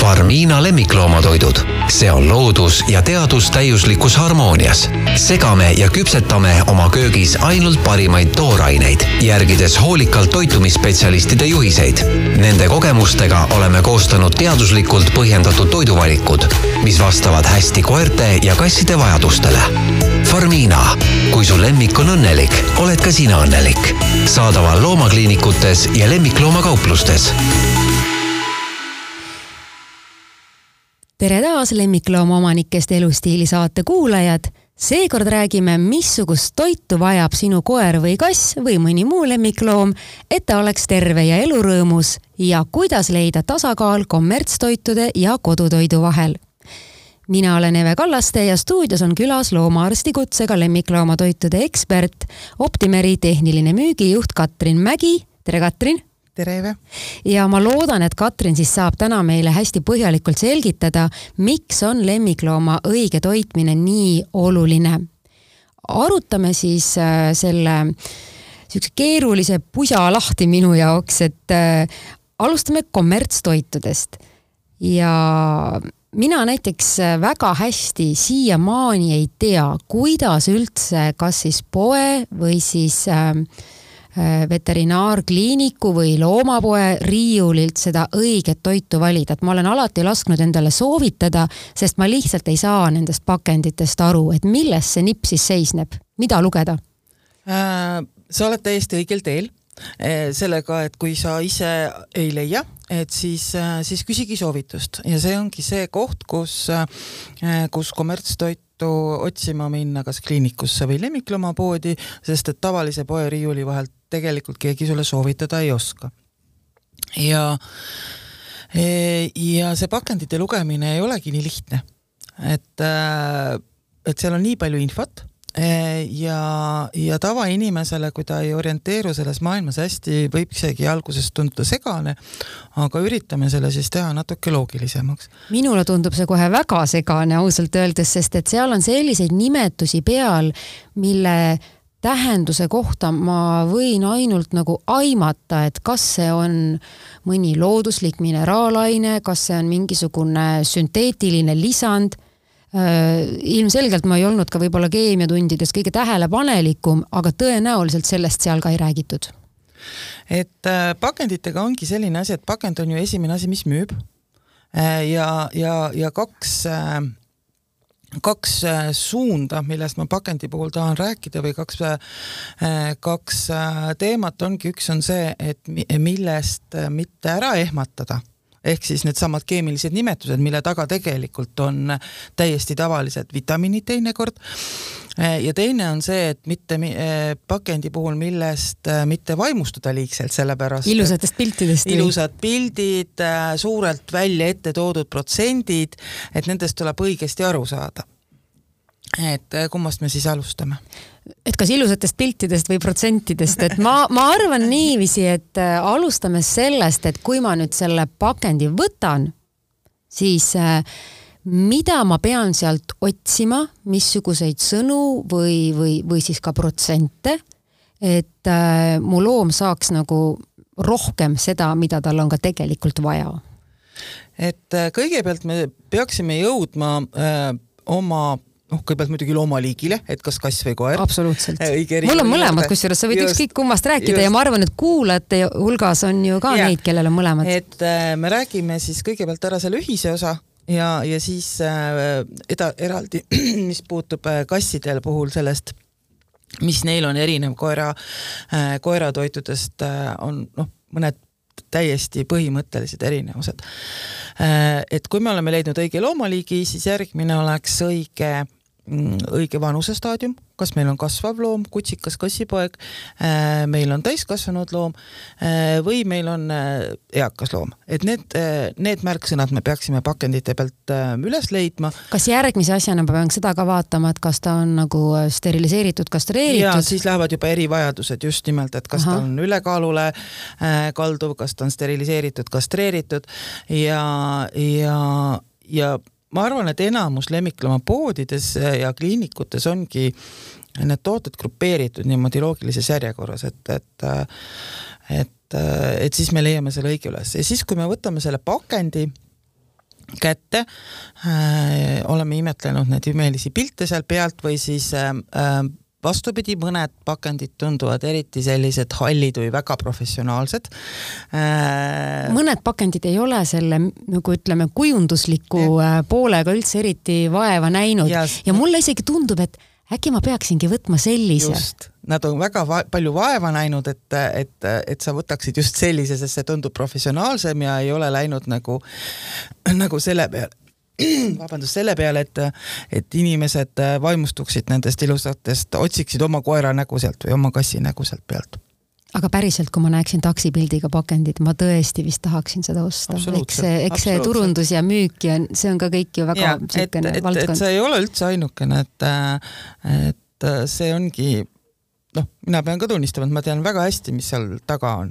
Farmiina lemmikloomatoidud. see on loodus ja teadus täiuslikus harmoonias. segame ja küpsetame oma köögis ainult parimaid tooraineid, järgides hoolikalt toitumisspetsialistide juhiseid. Nende kogemustega oleme koostanud teaduslikult põhjendatud toiduvalikud, mis vastavad hästi koerte ja kasside vajadustele. Farmiina, kui su lemmik on õnnelik, oled ka sina õnnelik. saadaval loomakliinikutes ja lemmikloomakauplustes tere taas lemmikloomaomanikest elustiili saate kuulajad. seekord räägime, missugust toitu vajab sinu koer või kass või mõni muu lemmikloom, et ta oleks terve ja elurõõmus ja kuidas leida tasakaal kommertstoitude ja kodutoidu vahel. mina olen Eve Kallaste ja stuudios on külas loomaarsti kutsega lemmikloomatoitude ekspert, Optimeri tehniline müügijuht Katrin Mägi. tere, Katrin tere, Eve! ja ma loodan, et Katrin siis saab täna meile hästi põhjalikult selgitada, miks on lemmiklooma õige toitmine nii oluline. arutame siis äh, selle niisuguse keerulise pusa lahti minu jaoks, et äh, alustame kommertstoitudest ja mina näiteks väga hästi siiamaani ei tea, kuidas üldse, kas siis poe või siis äh, Äh, veterinaarkliiniku või loomapoe riiulilt seda õiget toitu valida, et ma olen alati lasknud endale soovitada, sest ma lihtsalt ei saa nendest pakenditest aru, et milles see nipp siis seisneb, mida lugeda? Äh,? sa oled täiesti õigel teel äh, sellega, et kui sa ise ei leia, et siis, äh, siis küsigi soovitust. Ja see ongi see koht, kus, kus kommertstoit otsima minna kas kliinikusse või lemmikloomapoodi, sest et tavalise poeriiuli vahelt tegelikult keegi sulle soovitada ei oska. ja, e, ja see pakendite lugemine ei olegi nii lihtne. et, äh, et seal on nii palju infot ja, ja tavainimesele, kui ta ei orienteeru selles maailmas hästi, võib isegi alguses tunduda segane, aga üritame selle siis teha natuke loogilisemaks. minule tundub see kohe väga segane ausalt öeldes, sest et seal on selliseid nimetusi peal, mille tähenduse kohta ma võin ainult nagu aimata, et kas see on mõni looduslik mineraalaine, kas see on mingisugune sünteetiline lisand. Äh, ilmselgelt ma ei olnud ka võib-olla keemiatundides kõige tähelepanelikum, aga tõenäoliselt sellest seal ka ei räägitud. et äh, pakenditega ongi selline asi, et pakend on ju esimene asi, mis müüb. Äh, ja, ja, ja kaks kaks suunda, millest ma pakendi puhul tahan rääkida või kaks, kaks teemat ongi, üks on see, et millest mitte ära ehmatada ehk siis needsamad keemilised nimetused, mille taga tegelikult on täiesti tavalised vitamiinid teinekord. ja teine on see, et mitte pakendi puhul, millest mitte vaimustuda liigselt, sellepärast ilusatest piltidest. ilusad pildid, suurelt välja ette toodud protsendid, et nendest tuleb õigesti aru saada et kummast me siis alustame? Et kas ilusatest piltidest või protsentidest, et ma, ma arvan niiviisi, et äh, alustame sellest, et kui ma nüüd selle pakendi võtan, siis äh, mida ma pean sealt otsima, missuguseid sõnu või, või, või siis ka protsente, et äh, mu loom saaks nagu rohkem seda, mida tal on ka tegelikult vaja? et kõigepealt me peaksime jõudma äh, oma noh, kõigepealt muidugi loomaliigile, et kas kass või koer. absoluutselt. Äh, mul on mõlemad, kusjuures sa võid ükskõik kummast rääkida just. ja ma arvan, et kuulajate hulgas on ju ka ja. neid, kellel on mõlemad. et äh, me räägime siis kõigepealt ära selle ühise osa ja, ja siis äh, eda-, eraldi, mis puutub äh, kassidel puhul sellest, mis neil on erinev koera äh,, koeratoitudest äh, on noh, mõned täiesti põhimõttelised erinevused. Äh, et kui me oleme leidnud õige loomaliigi, siis järgmine oleks õige õige vanusestaadium, kas meil on kasvav loom, kutsikas, kassipoeg, äh, meil on täiskasvanud loom äh, või meil on äh, eakas loom, et need, need märksõnad me peaksime pakendite pealt üles leidma. kas järgmise asjana ma pean seda ka vaatama, et kas ta on nagu steriliseeritud, kastreeritud? ja siis lähevad juba erivajadused just nimelt, et kas Aha. ta on ülekaalule kalduv, kas ta on steriliseeritud, kastreeritud ja, ja, ja ma arvan, et enamus lemmikloomapoodides ja kliinikutes ongi need tooted grupeeritud niimoodi loogilises järjekorras, et, et et, et siis me leiame selle õige üles. Ja siis, kui me võtame selle pakendi kätte äh,, oleme imetlenud neid imelisi pilte seal pealt või siis äh, äh, vastupidi, mõned pakendid tunduvad eriti sellised hallid või väga professionaalsed. Äh.... mõned pakendid ei ole selle nagu ütleme, kujundusliku ja. Äh, poolega üldse eriti vaeva näinud. Ja, ja mulle isegi tundub, et äkki ma peaksingi võtma sellise. nad on väga va palju vaeva näinud, et, et, et sa võtaksid just sellise, sest see tundub professionaalsem ja ei ole läinud nagu, nagu selle peale vabandust, selle peale, et, et inimesed vaimustuksid nendest ilusatest, otsiksid oma koera nägu sealt või oma kassi nägu sealt pealt aga päriselt, kui ma näeksin taksipildiga pakendit, ma tõesti vist tahaksin seda osta. eks see, eks see turundus ja müük ja see on ka kõik ju väga niisugune valdkond. see ei ole üldse ainukene, et, et see ongi noh, mina pean ka tunnistama, et ma tean väga hästi, mis seal taga on,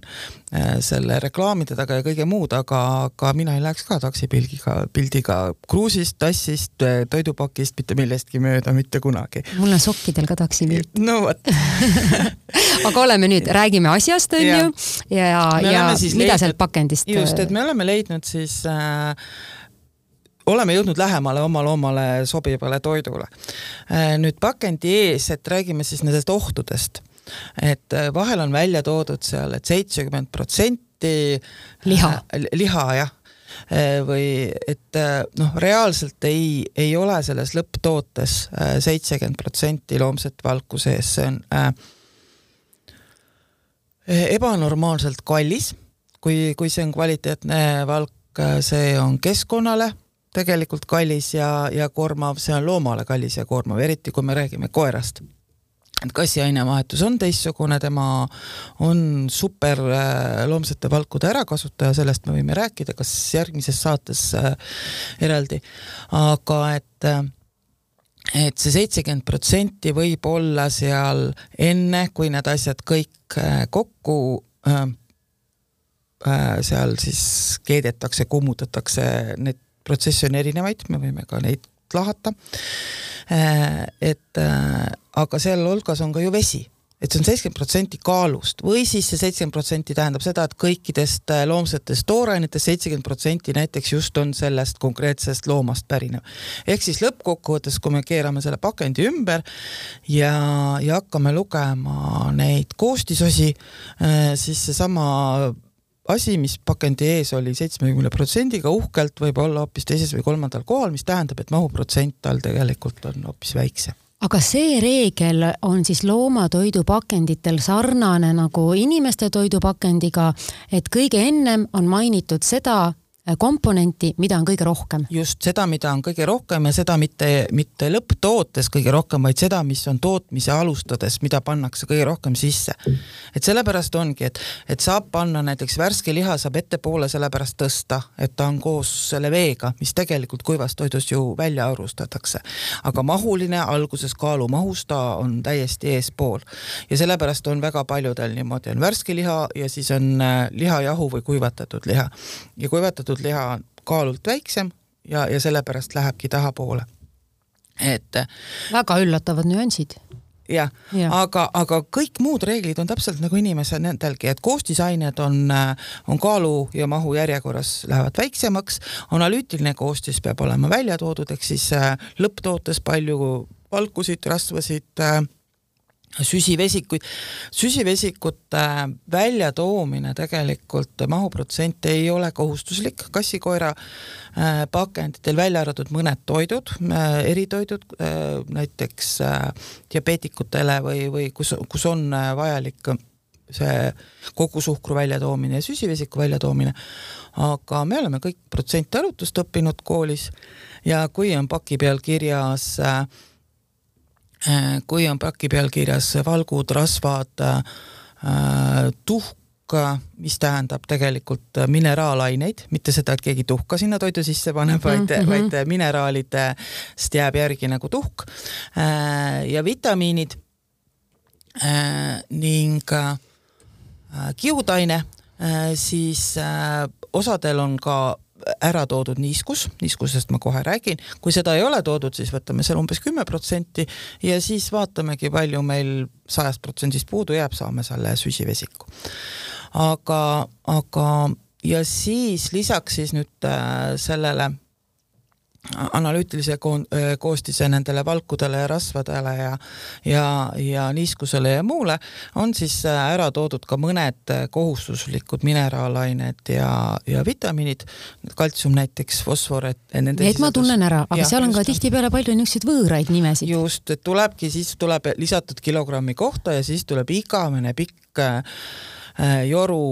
äh, selle reklaamide taga ja kõige muud, aga, aga mina ei läheks ka taksipilgiga, pildiga kruusist, tassist, äh, toidupakist, mitte millestki mööda mitte kunagi. mul on sokkidel ka taksipilt. no vot aga oleme nüüd, räägime asjast, on ju, ja, ja, ja mida leidnud, sealt pakendist? just, et me oleme leidnud siis äh, oleme jõudnud lähemale oma loomale sobivale toidule. Äh, nüüd pakendi ees, et räägime siis nendest ohtudest, et äh, vahel on välja toodud seal et, et seitsekümmend protsenti liha, äh, liha. jah, või et noh, reaalselt ei, ei ole selles lõpptootes seitsekümmend protsenti loomset valku sees, see on äh, ebanormaalselt kallis, kui, kui see on kvaliteetne valk, see on keskkonnale tegelikult kallis ja, ja koormav, see on loomale kallis ja koormav, eriti kui me räägime koerast. et kassi ainevahetus on teistsugune, tema on super äh, loomsete valkude ärakasutaja, sellest me võime rääkida, kas järgmises saates äh, eraldi, aga et äh, et see seitsekümmend protsenti võib olla seal enne, kui need asjad kõik kokku äh, seal siis keedetakse, kummutatakse, need protsesse on erinevaid, me võime ka neid lahata. Äh, et äh, aga seal hulgas on ka ju vesi et see on seitsekümmend protsenti kaalust või siis see seitsekümmend protsenti tähendab seda, et kõikidest äh, loomsetest toorainetest seitsekümmend protsenti näiteks just on sellest konkreetsest loomast pärinev. ehk siis lõppkokkuvõttes, kui me keerame selle pakendi ümber ja, ja hakkame lugema neid koostisosi, siis seesama asi, mis pakendi ees oli seitsmekümne protsendiga uhkelt, võib olla hoopis teises või kolmandal kohal, mis tähendab, et mahuprotsent tal tegelikult on hoopis väiksem. Aga see reegel on siis loomatoidupakenditel sarnane nagu inimeste toidupakendiga, et kõige ennem on mainitud seda, komponenti, mida on kõige rohkem. just seda, mida on kõige rohkem ja seda mitte, mitte lõpptootes kõige rohkem, vaid seda, mis on tootmise alustades, mida pannakse kõige rohkem sisse. et sellepärast ongi, et, et saab panna näiteks värske liha saab ettepoole sellepärast tõsta, et ta on koos selle veega, mis tegelikult kuivas toidus ju välja arustatakse. aga mahuline alguses kaalumahus ta on täiesti eespool ja sellepärast on väga paljudel niimoodi, on värske liha ja siis on äh, lihajahu või kuivatatud liha ja kuivatatud söödud liha on kaalult väiksem ja, ja sellepärast lähebki tahapoole. et väga üllatavad nüansid jah ja., aga, aga kõik muud reeglid on täpselt nagu inimesel nendelgi, et koostisained on, on kaalu ja mahu järjekorras lähevad väiksemaks, analüütiline koostis peab olema välja toodud, ehk siis äh, lõpptootes palju valkusid, rasvasid äh,, süsivesikuid, süsivesikute väljatoomine tegelikult mahuprotsent ei ole kohustuslik. Kassikoera äh, pakenditel, välja arvatud mõned toidud, äh, eritoidud, äh, näiteks diabeetikutele või, või kus, kus on vajalik see kogusuhkru väljatoomine ja süsivesiku väljatoomine, aga me oleme kõik protsenti arvutust õppinud koolis ja kui on paki peal kirjas Äh, kui on paki peal kirjas valgud, rasvad, äh, tuhk, mis tähendab tegelikult mineraalaineid, mitte seda, et keegi tuhka sinna toidu sisse paneb, vaid mm, -hmm. vaid mineraalidest jääb järgi nagu tuhk äh, ja vitamiinid ning kiudaine, siis osadel on ka ära toodud niiskus, niiskusest ma kohe räägin, kui seda ei ole toodud, siis võtame seal umbes kümme protsenti ja siis vaatamegi, palju meil sajast protsendist puudu jääb, saame selle süsivesiku. aga, aga ja siis lisaks siis nüüd äh, sellele analüütilise ko koostise nendele valkudele ja rasvadele ja ja, ja niiskusele ja muule, on siis ära toodud ka mõned kohustuslikud mineraalained ja, ja vitamiinid, kaltsium näiteks, fosfor, et nende Need ma tunnen ära, aga ja, seal on ka tihtipeale palju niisuguseid võõraid nimesid. just, et tulebki, siis tuleb lisatud kilogrammi kohta ja siis tuleb igavene pikk äh, joru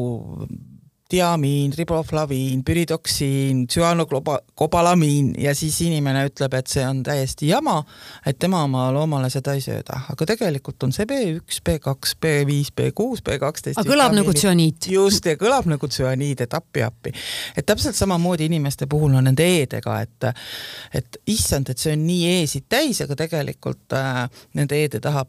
diamiin, riboflaviin, püridoksiin, tsüanokobalamiin ja siis inimene ütleb, et see on täiesti jama, et tema oma loomale seda ei sööda, aga tegelikult on see B1, B2, B5, B6, B12. aga kõlab nagu tsüaniid. just, ja kõlab nagu tsüaniid, et appi-appi. et täpselt samamoodi inimeste puhul on nende E-dega, et et issand, et see on nii E-sid täis, aga tegelikult äh, nende E-de taha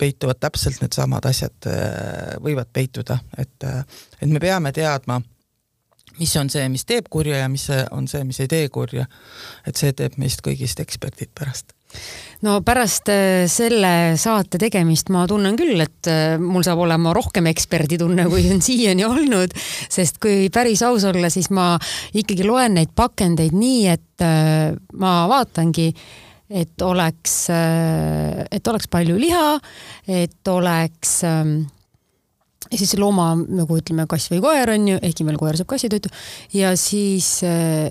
peituvad täpselt needsamad asjad, äh, võivad peituda, et, äh, et me peame teadma, mis on see, mis teeb kurja ja mis on see, mis ei tee kurja. et see teeb meist kõigist eksperdid pärast no pärast äh, selle saate tegemist ma tunnen küll, et mul saab olema rohkem eksperditunne, kui on siiani olnud, sest kui päris aus olla, siis ma ikkagi loen neid pakendeid nii, et ma vaatangi et oleks, äh, et oleks palju liha, et oleks ähm, ja siis looma nagu ütleme, kass või koer on ju, ehkki meil koer saab kassitoitu ja siis äh,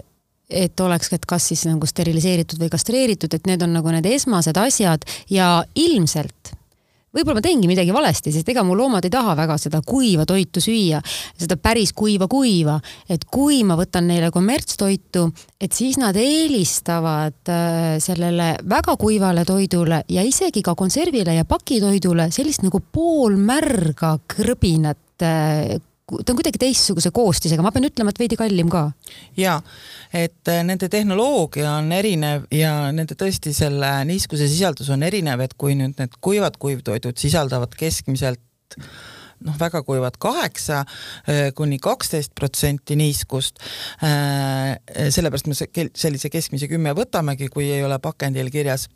et oleks, et kas siis nagu steriliseeritud või kastreeritud, et need on nagu need esmased asjad ja ilmselt võib-olla ma teengi midagi valesti, sest ega mu loomad ei taha väga seda kuiva toitu süüa, seda päris kuiva kuiva, et kui ma võtan neile kommertstoitu, et siis nad eelistavad äh, sellele väga kuivale toidule ja isegi ka konservile ja pakitoidule sellist nagu poolmärga krõbinat äh, ta on kuidagi teistsuguse koostisega, ma pean ütlema, et veidi kallim ka. ja, et äh, nende tehnoloogia on erinev ja nende tõesti selle niiskuse sisaldus on erinev, et kui nüüd need kuivad kuivtoidud sisaldavad keskmiselt noh, väga kuivad kaheksa äh, kuni kaksteist protsenti niiskust. Äh, sellepärast me sellise keskmise kümme võtamegi, kui ei ole pakendil kirjas.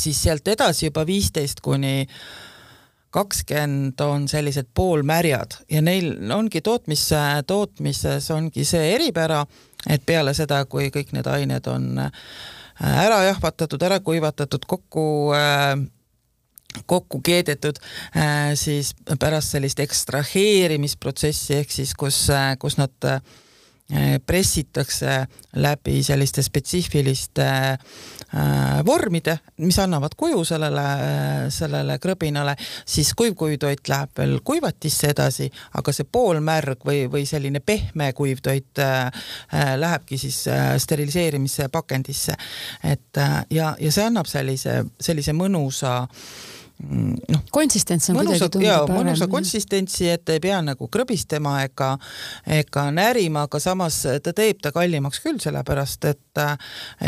siis sealt edasi juba viisteist kuni kakskümmend on sellised poolmärjad ja neil ongi tootmis, tootmises ongi see eripära, et peale seda, kui kõik need ained on äh, ära jahvatatud, ära kuivatatud, kokku äh, kokku keedetud, äh, siis pärast sellist ekstraheerimisprotsessi ehk siis kus, kus nad pressitakse läbi selliste spetsiifiliste Äh, vormide, mis annavad kuju sellele, sellele krõbinale, siis kuivkuivtoit läheb veel kuivatisse edasi, aga see poolmärg või, või selline pehme kuivtoit äh, äh lähebki siis äh, steriliseerimise pakendisse. et äh, ja, ja see annab sellise, sellise mõnusa mm, noh, konsistents on mõnusa, kuidagi tundub parem. mõnusa konsistentsi, et ei pea nagu krõbistama ega, ega närima, aga samas ta teeb ta kallimaks küll, sellepärast et,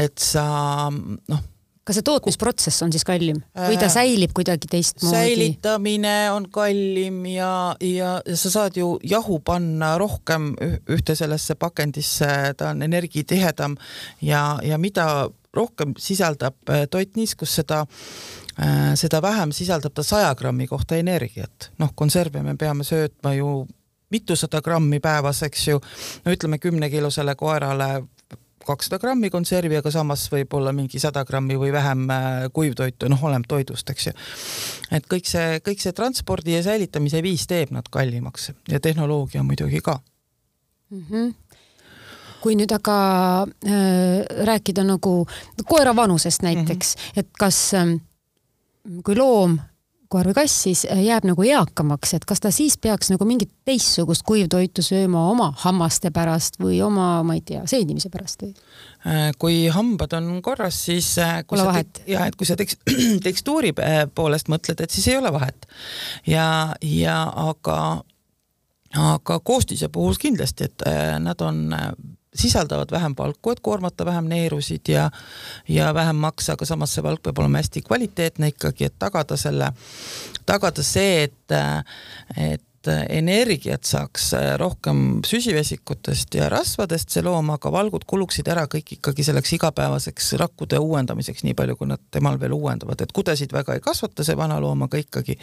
et sa noh kas see tootmisprotsess on siis kallim või ta äh, säilib kuidagi teistmoodi? säilitamine on kallim ja, ja, sa saad ju jahu panna rohkem ühte sellesse pakendisse, ta on energiatihedam ja, ja mida rohkem sisaldab äh, toit niiskust, seda seda vähem sisaldab ta saja grammi kohta energiat. noh, konserve me peame söötma ju mitusada grammi päevas, eks ju, no ütleme kümnekilosele koerale kakssada grammi konservi, aga samas võib-olla mingi sada grammi või vähem äh, kuivtoitu, noh, oleneb toidust, eks ju. et kõik see, kõik see transpordi ja säilitamise viis teeb nad kallimaks ja tehnoloogia muidugi ka mm. -hmm kui nüüd aga äh, rääkida nagu koera vanusest näiteks mm, -hmm. et kas äh, kui loom koer või kass siis äh, jääb nagu eakamaks, et kas ta siis peaks nagu mingit teistsugust kuivtoitu sööma oma hammaste pärast või oma, ma ei tea, seedimise pärast või? Äh, kui hambad on korras, siis äh, kui Pole vahet. ja et kui sa teks, tekstuuri poolest mõtled, et siis ei ole vahet. ja, ja aga, aga koostise puhul kindlasti, et nad on sisaldavad vähem valku, et koormata vähem neerusid ja ja vähem maksa, aga samas see valk peab olema hästi kvaliteetne ikkagi, et tagada selle, tagada see, et, et energiat saaks rohkem süsivesikutest ja rasvadest see loom, aga valgud kuluksid ära kõik ikkagi selleks igapäevaseks rakkude uuendamiseks, nii palju kui nad temal veel uuendavad, et kudesid väga ei kasvata see vana loom, aga ikkagi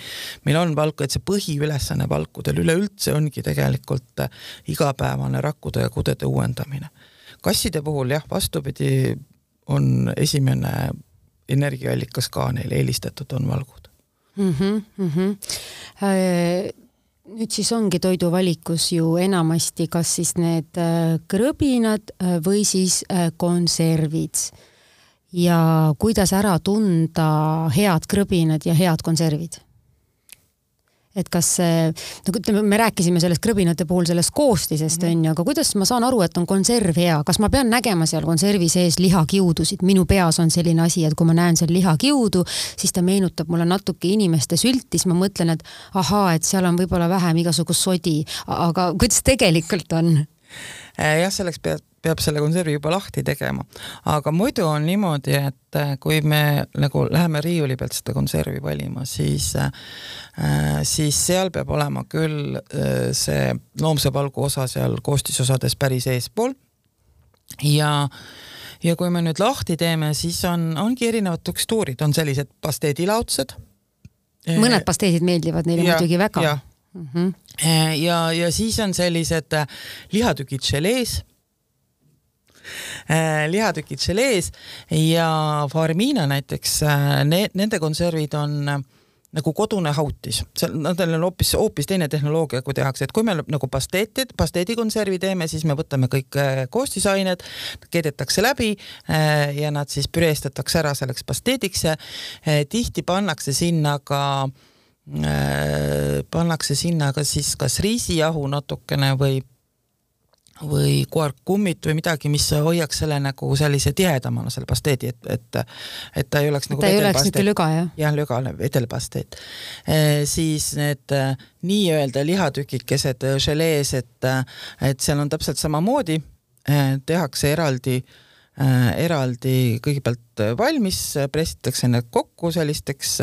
meil on valku, et see põhiülesanne valkudel üleüldse ongi tegelikult igapäevane rakkude ja kudede uuendamine kasside puhul jah, vastupidi, on esimene energiaallikas ka neile eelistatud, on valgud mm. -hmm, mm -hmm. Nüüd siis ongi toiduvalikus ju enamasti kas siis need äh, krõbinad äh, või siis äh, konservid. ja kuidas ära tunda head krõbinad ja head konservid et kas nagu ütleme, me rääkisime sellest krõbinate puhul sellest koostisest onju mm -hmm., aga kuidas ma saan aru, et on konserv hea, kas ma pean nägema seal konservi sees lihakiudusid, minu peas on selline asi, et kui ma näen seal lihakiudu, siis ta meenutab mulle natuke inimeste sülti, siis ma mõtlen, et ahaa, et seal on võib-olla vähem igasugust sodi, aga kuidas tegelikult on? jah, selleks peab peab selle konservi juba lahti tegema. aga muidu on niimoodi, et äh, kui me nagu läheme riiuli pealt seda konservi valima, siis äh, siis seal peab olema küll äh, see loomse valgu osa seal koostisosades päris eespool ja ja kui me nüüd lahti teeme, siis on, ongi erinevad tekstuurid, on sellised pasteedilaudsed. mõned pasteedid meeldivad neile ja, muidugi väga. Mm -hmm. ja, ja siis on sellised lihatükid želees Äh, lihatükid želees ja Farmina näiteks äh, ne,, nende konservid on äh, nagu kodune hautis, seal, nendel on hoopis, hoopis teine tehnoloogia, kui tehakse, et kui me nagu pasteetid, pasteedikonservi teeme, siis me võtame kõik koostisained, keedetakse läbi ja nad siis püreestatakse ära selleks pasteediks ja tihti pannakse sinna ka pannakse sinna ka siis kas riisijahu natukene või või koerkummit või midagi, mis hoiaks selle nagu sellise tihedamana, selle pasteedi, et, et et ta ei oleks nagu ta ei oleks mitte lüga, jah? jah, lüga, vedelpasteet e,. siis need e, nii-öelda lihatükikesed želees, et, et seal on täpselt samamoodi e,, tehakse eraldi e, eraldi kõigepealt valmis, pressitakse need kokku sellisteks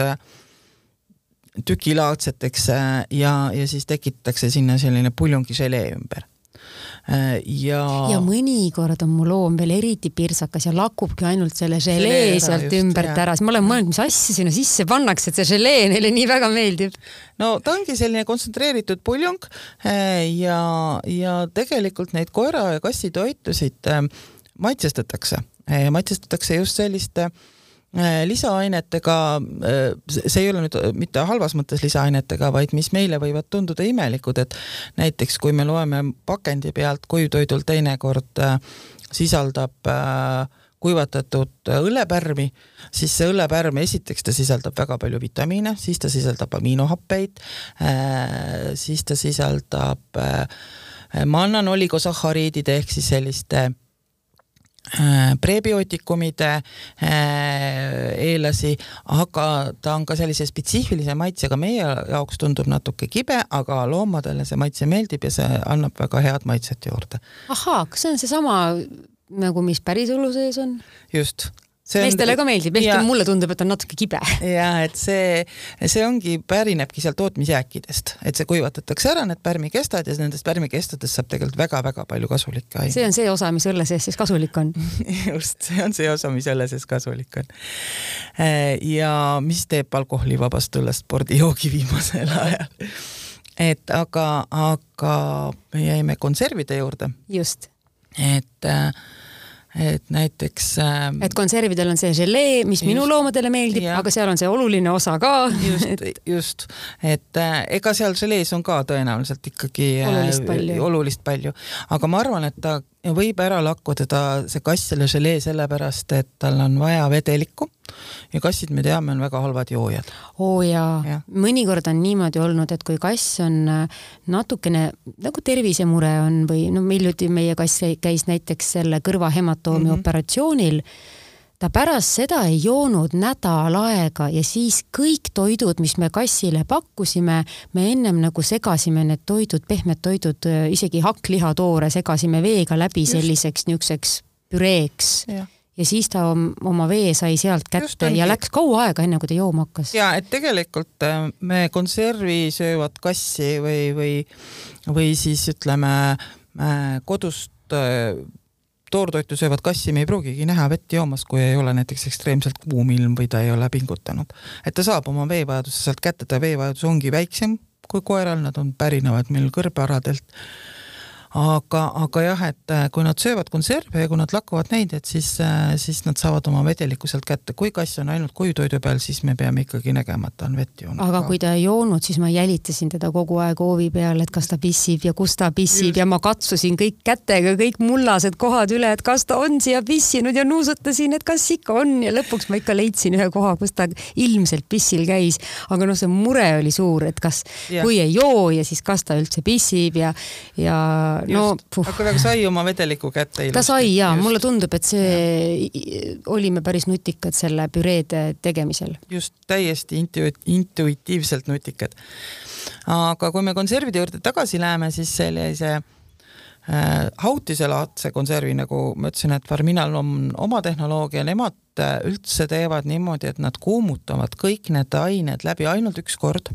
tükilaadseteks ja, ja siis tekitatakse sinna selline puljungiželee ümber Äh, ja. ja mõnikord on mu loom veel eriti pirtsakas ja lakubki ainult selle želee sealt ümbert ära, siis ma olen mõelnud, mis asja sinna sisse pannakse, et see želee neile nii väga meeldib. no ta ongi selline kontsentreeritud puljong äh, ja, ja tegelikult neid koera ja kassi toitusid äh, maitsestatakse, maitsestatakse just selliste äh, Äh, lisaainetega, äh, see ei ole nüüd mitte halvas mõttes lisaainetega, vaid mis meile võivad tunduda imelikud, et näiteks kui me loeme pakendi pealt kuivtoidul teinekord äh, sisaldab kuivatatud õllepärmi, siis see õllepärm, esiteks ta sisaldab väga palju vitamiine, siis ta sisaldab aminohappeid, siis ta sisaldab mannanoligosahhariidide ehk siis selliste Äh, prebiootikumide äh, eelasi, aga ta on ka sellise spetsiifilise maitsega, meie jaoks tundub natuke kibe, aga loomadele see maitse meeldib ja see annab väga head maitset juurde. ahaa, kas see on seesama nagu, mis päris õlu sees on? just meestele ka meeldib, ehkki mulle tundub, et on natuke kibe. ja et see, see ongi, pärinebki sealt tootmisjääkidest, et see kuivatatakse ära, need pärmikestad ja nendest pärmikestadest saab tegelikult väga-väga palju kasulikke aineid. see on see osa, mis õlle sees siis kasulik on just, see on see osa, mis õlle sees kasulik on. ja mis teeb alkoholivabast õllest spordijoogi viimasel ajal. et aga, aga me jäime konservide juurde. just. et äh, et näiteks äh, et konservidel on see želee, mis just, minu loomadele meeldib, aga seal on see oluline osa ka. just et..., just, et äh, ega seal želees on ka tõenäoliselt ikkagi äh, olulist palju, olulist palju., aga ma arvan, et ta võib ära lakkuda ta, see kass selle želee sellepärast, et tal on vaja vedelikku ja kassid, me teame, on väga halvad joojad. oo jaa ja., mõnikord on niimoodi olnud, et kui kass on äh, natukene nagu tervisemure on või no hiljuti meie kass käis näiteks selle kõrvahematoomi mm -hmm. operatsioonil ta pärast seda ei joonud nädal aega ja siis kõik toidud, mis me kassile pakkusime, me ennem nagu segasime need toidud, pehmed toidud, isegi hakklihatoore segasime veega läbi Just. selliseks niisuguseks püreeks ja ja siis ta oma vee sai sealt kätte ja läks kaua aega, enne kui ta jooma hakkas. ja et tegelikult äh, me konservi söövat kassi või, või, või siis ütleme äh, kodust äh, toortoitu söövat kassi me ei pruugigi näha vett joomas, kui ei ole näiteks ekstreemselt kuum ilm või ta ei ole pingutanud. et ta saab oma veevajaduse sealt kätte, ta veevajadus ongi väiksem kui koeral, nad on, pärinevad meil kõrbearadelt. Aga, aga jah, et äh, kui nad söövad konserve ja kui nad lakuvad neid, et siis, äh, siis nad saavad oma vedeliku sealt kätte. kui kass on ainult kuivtoidu peal, siis me peame ikkagi nägema, et ta on vett joonud. aga kui ta ei joonud, siis ma jälitasin teda kogu aeg hoovi peal, et kas ta pissib ja kus ta pissib Just. ja ma katsusin kõik kätega kõik mullased kohad üle, et kas ta on siia pissinud ja nuusutasin, et kas ikka on ja lõpuks ma ikka leidsin ühe koha, kus ta ilmselt pissil käis. aga noh, see mure oli suur, et kas, kui ei joo ja siis kas ta üldse pissib ja, ja no puh. aga nagu sai oma vedeliku kätte ilusti. ta sai ja mulle tundub, et see, olime päris nutikad selle püreede tegemisel. just, täiesti intu-, intuitiivselt nutikad. aga kui me konservide juurde tagasi läheme, siis sellise äh, hautiselaadse konservi, nagu ma ütlesin, et Farminal on oma tehnoloogia, nemad äh, üldse teevad niimoodi, et nad kuumutavad kõik need ained läbi ainult üks kord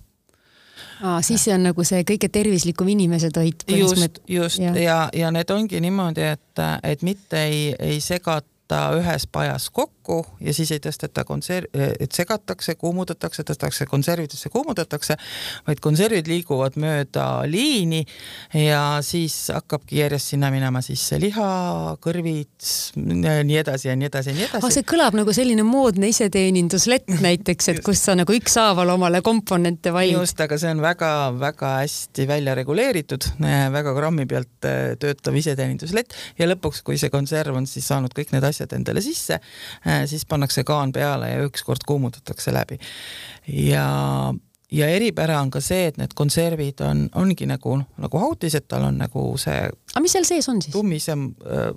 aa, siis see on nagu see kõige tervislikum inimese toit. just, just ja, ja, ja need ongi niimoodi, et, et mitte ei, ei segata ühes pajas kokku ja siis ei tõsteta konserv, et segatakse, kuumutatakse, tõstetakse konservidesse, kuumutatakse, vaid konservid liiguvad mööda liini ja siis hakkabki järjest sinna minema sisse liha, kõrvid, nii edasi ja nii edasi ja nii edasi. see kõlab nagu selline moodne iseteeninduslett näiteks, et kus sa nagu ükshaaval omale komponente valid. just, aga see on väga-väga hästi välja reguleeritud, väga grammi pealt äh, töötav iseteeninduslett ja lõpuks, kui see konserv on siis saanud kõik need asjad endale sisse, siis pannakse kaan peale ja ükskord kuumutatakse läbi. ja, ja eripära on ka see, et need konservid on, ongi nagu, nagu hautised, tal on nagu see. aga mis seal sees on siis? tummisem äh,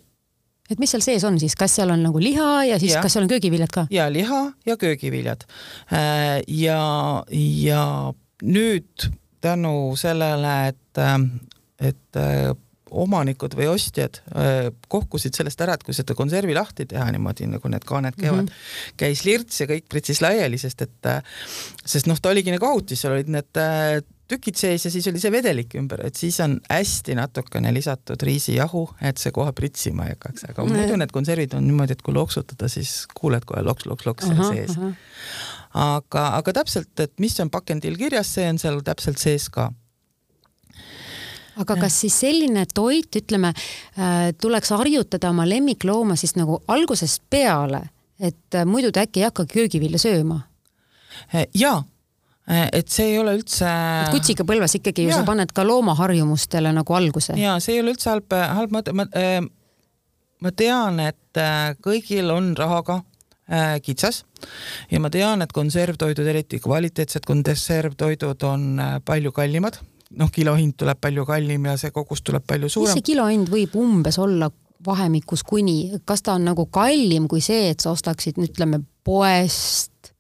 et mis seal sees on siis, kas seal on nagu liha ja siis ja. kas seal on köögiviljad ka? ja liha ja köögiviljad. Äh, ja, ja nüüd tänu sellele, et, et omanikud või ostjad äh, kohkusid sellest ära, et kui seda konservi lahti teha niimoodi, nagu need kaaned käivad mm, -hmm. käis lirts ja kõik pritsis laiali, sest et, äh, sest noh, ta oligi nagu autis, seal olid need äh, tükid sees ja siis oli see vedelik ümber, et siis on hästi natukene lisatud riisijahu, et see kohe pritsima ei hakkaks, aga -hmm. muidu need konservid on niimoodi, et kui loksutada, siis kuuled kohe loks-loks-loks seal sees. aga, aga täpselt, et mis on pakendil kirjas, see on seal täpselt sees ka aga kas siis selline toit, ütleme, äh, tuleks harjutada oma lemmiklooma siis nagu algusest peale, et äh, muidu ta äkki ei hakka köögivilja sööma? Äh, jaa, et see ei ole üldse. kutsikapõlves ikkagi ju ja. sa paned ka loomaharjumustele nagu alguse. ja see ei ole üldse halb, halb mõte, ma, ma tean, et kõigil on rahaga kitsas ja ma tean, et konservtoidud, eriti kvaliteetsed konservtoidud on palju kallimad noh, kilohind tuleb palju kallim ja see kogus tuleb palju suurem. mis see kilohind võib umbes olla vahemikus kuni, kas ta on nagu kallim kui see, et sa ostaksid, ütleme, poest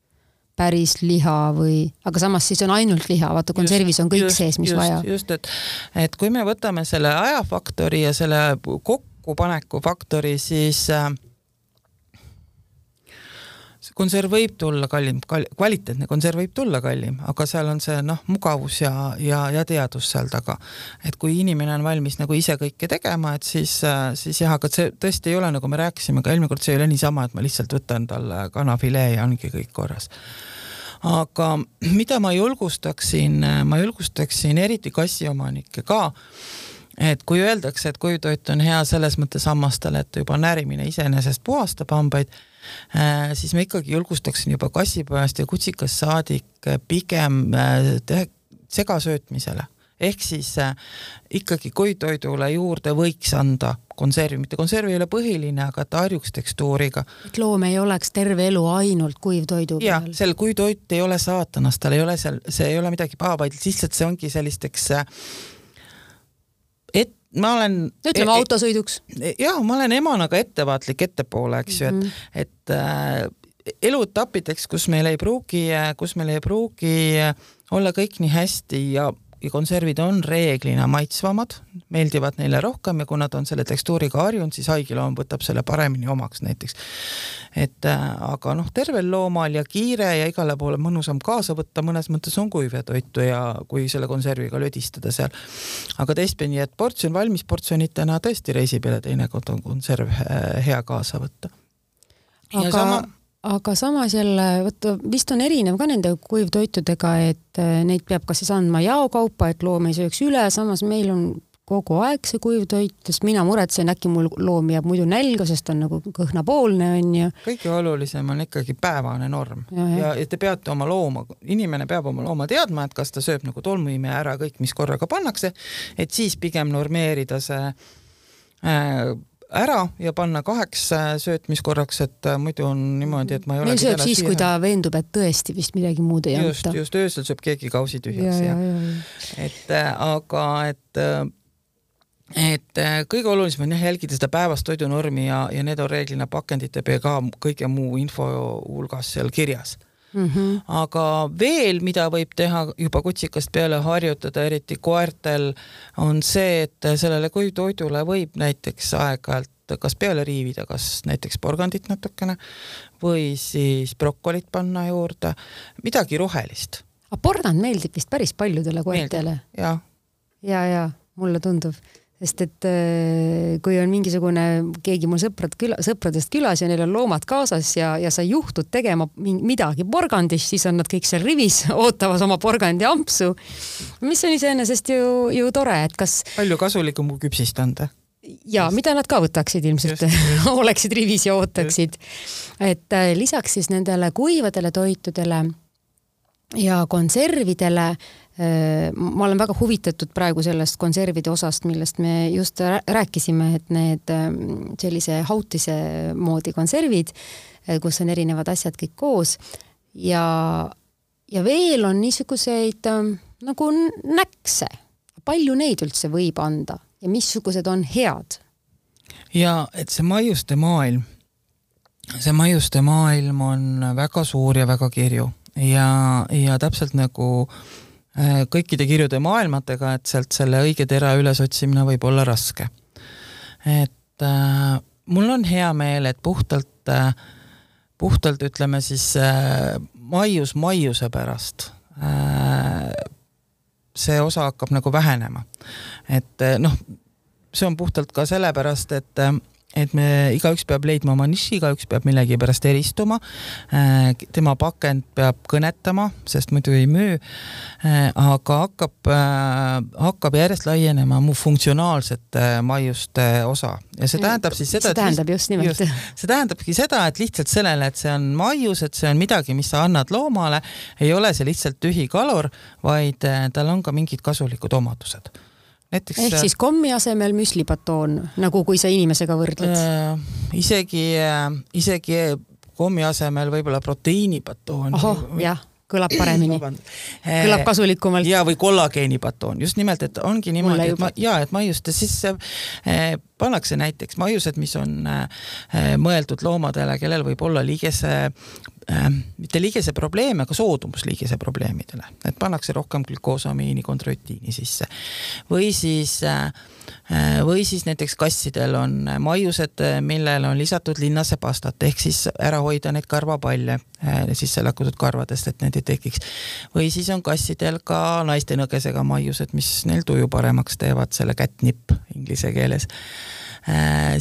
päris liha või, aga samas siis on ainult liha, vaata konservis on kõik just, sees, mis just, vaja. just, et, et kui me võtame selle ajafaktori ja selle kokkupaneku faktori, siis äh, konserv võib tulla kallim kal,, kvaliteetne konserv võib tulla kallim, aga seal on see noh, mugavus ja, ja, ja teadus seal taga. et kui inimene on valmis nagu ise kõike tegema, et siis, siis jah, aga see tõesti ei ole, nagu me rääkisime ka eelmine kord, see ei ole niisama, et ma lihtsalt võtan talle kanafilee ja ongi kõik korras aga mida ma julgustaksin, ma julgustaksin eriti kassiomanikke ka, et kui öeldakse, et kuivtoit on hea selles mõttes hammastele, et juba närimine iseenesest puhastab hambaid siis ma ikkagi julgustaksin juba kassipojast ja kutsikast saadik äh, pigem äh, segasöötmisele ehk siis äh, ikkagi koitoidule juurde võiks anda konservi, mitte konserv ei ole põhiline, aga ta harjuks tekstuuriga. et loom ei oleks terve elu ainult kuivtoidu peal. jah, seal kuivtoit ei ole saatanast, tal ei ole seal, see ei ole midagi paha, vaid lihtsalt see ongi sellisteks äh, ma olen. ütleme e-, autosõiduks. jah, ma olen emana ka ettevaatlik ettepoole, eks ju mm, -hmm. et, et äh, eluetappideks, kus meil ei pruugi, kus meil ei pruugi olla kõik nii hästi ja konservid on reeglina maitsvamad, meeldivad neile rohkem ja kui nad on selle tekstuuriga harjunud, siis haigeloom võtab selle paremini omaks näiteks. et äh, aga noh, tervel loomal ja kiire ja igale poole mõnusam kaasa võtta mõnes mõttes on kuivatoitu ja kui selle konserviga lödistada seal. aga teistpidi, et portsjon valmis portsjonitena tõesti reisi peale teinekord on konserv äh, hea kaasa võtta. aga sama aga samas jälle, vaata vist on erinev ka nende kuivtoitudega, et äh, neid peab kas siis andma jaokaupa, et loom ei sööks üle, samas meil on kogu aeg see kuiv toit, sest mina muretsen, äkki mul loom jääb muidu nälga, sest on nagu kõhnapoolne onju. kõige olulisem on ikkagi päevane norm ja, ja, ja te peate oma looma, inimene peab oma looma teadma, et kas ta sööb nagu tolmuimeja ära kõik, mis korraga pannakse, et siis pigem normeerida see äh, ära ja panna kaheks äh, söötmiskorraks, et äh, muidu on niimoodi, et ma ei ole. meil sööb siis, kui ta veendub, et tõesti vist midagi muud ei just, anta. just, öösel sööb keegi kausi tühjaks ja, ja, ja, et äh, aga et et kõige olulisem on jah jälgida seda päevast toidunormi ja, ja need on reeglina pakendite ka kõige muu info hulgas seal kirjas mm. -hmm. aga veel, mida võib teha juba kutsikast peale harjutada, eriti koertel, on see, et sellele kuivtoidule võib näiteks aeg-ajalt kas peale riivida, kas näiteks porgandit natukene või siis brokolit panna juurde, midagi rohelist. aga porgand meeldib vist päris paljudele koertele? ja, ja, ja mulle tundub sest et äh, kui on mingisugune keegi mu sõprad küla, sõpradest külas ja neil on loomad kaasas ja, ja sa juhtud tegema midagi porgandis, siis on nad kõik seal rivis ootamas oma porgandi ampsu. mis on iseenesest ju, ju tore, et kas. palju kasulikum kui küpsist anda ja mida nad ka võtaksid ilmselt, oleksid rivis ja ootaksid. et äh, lisaks siis nendele kuivadele toitudele ja konservidele ma olen väga huvitatud praegu sellest konservide osast, millest me just rääkisime, et need ähm, sellise hautise moodi konservid, äh, kus on erinevad asjad kõik koos ja, ja veel on niisuguseid ähm, nagu näkse. palju neid üldse võib anda ja missugused on head? ja et see maiuste maailm, see maiuste maailm on väga suur ja väga kirju ja, ja täpselt nagu äh, Äh, kõikide kirjude maailmatega, et sealt selle õige tera ülesotsimine võib olla raske. et äh, mul on hea meel, et puhtalt äh,, puhtalt ütleme siis äh, maius maiuse pärast äh, see osa hakkab nagu vähenema. et äh, noh, see on puhtalt ka sellepärast, et äh, et me, igaüks peab leidma oma niši, igaüks peab millegipärast eristuma. Äh, tema pakend peab kõnetama, sest muidu ei müü. Äh, aga hakkab, äh, hakkab järjest laienema mu funktsionaalsete maiuste osa ja see tähendab siis seda. see tähendab just nimelt. see tähendabki seda, et lihtsalt sellele, et see on maius, et see on midagi, mis sa annad loomale, ei ole see lihtsalt tühi kalor, vaid tal on ka mingid kasulikud omadused näiteks ehk äh, siis kommi asemel müslipatoon, nagu kui sa inimesega võrdled äh,? isegi äh,, isegi kommi asemel võib-olla proteiinipatoon. ohoh, jah kõlab paremini, kõlab kasulikumalt. ja, või kollageenipatoon, just nimelt, et ongi niimoodi, et ma ja et maiuste sisse eh, pannakse näiteks maiused, mis on eh, mõeldud loomadele, kellel võib olla liigese äh, mitte liigese probleeme, aga soodumus liigese probleemidele, et pannakse rohkem glükoosamiini, kontrarutiini sisse. või siis äh,, või siis näiteks kassidel on maiused, millele on lisatud linnasepastat, ehk siis ära hoida neid karvapalle äh, sisse lakkunud karvadest, et need ei tekiks. või siis on kassidel ka naiste nõgesega maiused, mis neil tuju paremaks teevad, selle catnip inglise keeles Äh,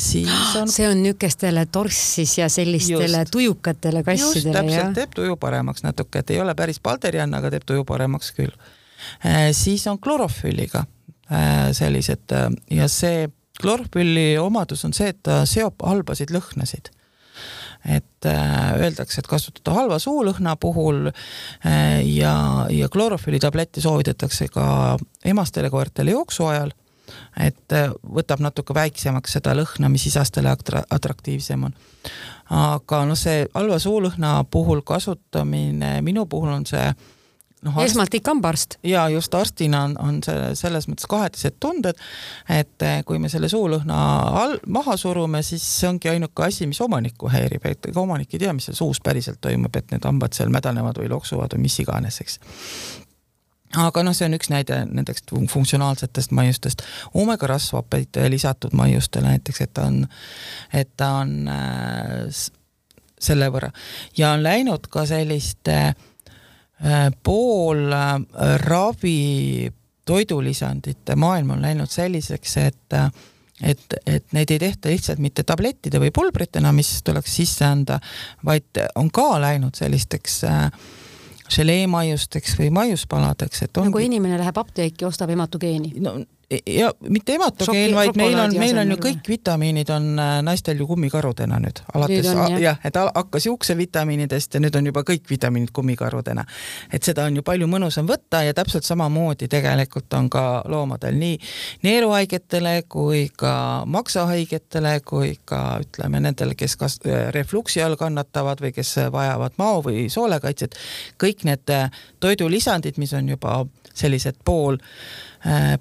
siis on. see on niisugustele torssis ja sellistele just, tujukatele kassidele. täpselt, teeb tuju paremaks natuke, et ei ole päris palderiann, aga teeb tuju paremaks küll. Äh, siis on klorofülliga äh, sellised ja see klorofülli omadus on see, et ta seob halbasid lõhnasid et äh, öeldakse, et kasutada halva suulõhna puhul äh, ja, ja klorofülli tabletti soovitatakse ka emastele koertele jooksu ajal et äh, võtab natuke väiksemaks seda lõhna, mis isastele atraktiivsem on. aga noh, see halva suulõhna puhul kasutamine, minu puhul on see noh. esmalt ikka hambaarst. ja just arstina on, on see selles mõttes kahetised tunded, et äh, kui me selle suulõhna all maha surume, siis see ongi ainuke asi, mis omanikku häirib, et ega omanik ei tea, mis seal suus päriselt toimub, et need hambad seal mädanevad või loksuvad või mis iganes, eks aga noh, see on üks näide nendest funktsionaalsetest maiustest. oomega rasvhappeid lisatud maiustele näiteks, et ta on, et ta on äh, selle võrra ja on läinud ka selliste äh, pool äh, ravi toidulisandite maailm on läinud selliseks, et äh, et, et neid ei tehta lihtsalt mitte tablettide või pulbritena, mis tuleks sisse anda, vaid on ka läinud sellisteks äh, želeemaiusteks või maiuspaladeks, et ongi. nagu inimene läheb apteeki, ostab ematogeeni. no ja mitte ematogeen, vaid meil on, meil on ju kõik vitamiinid on äh, naistel ju kummikarudena nüüd, alates jah. jah, et hakkas juuksevitamiinidest ja nüüd on juba kõik vitamiinid kummikarudena. et seda on ju palju mõnusam võtta ja täpselt samamoodi tegelikult on ka loomadel nii neeruhaigetele kui ka maksahaigetele kui ka ütleme nendele, kes kas refluksi all kannatavad või kes vajavad mao või soolekaitset, kõik need äh, toidulisandid, mis on juba sellised pool äh,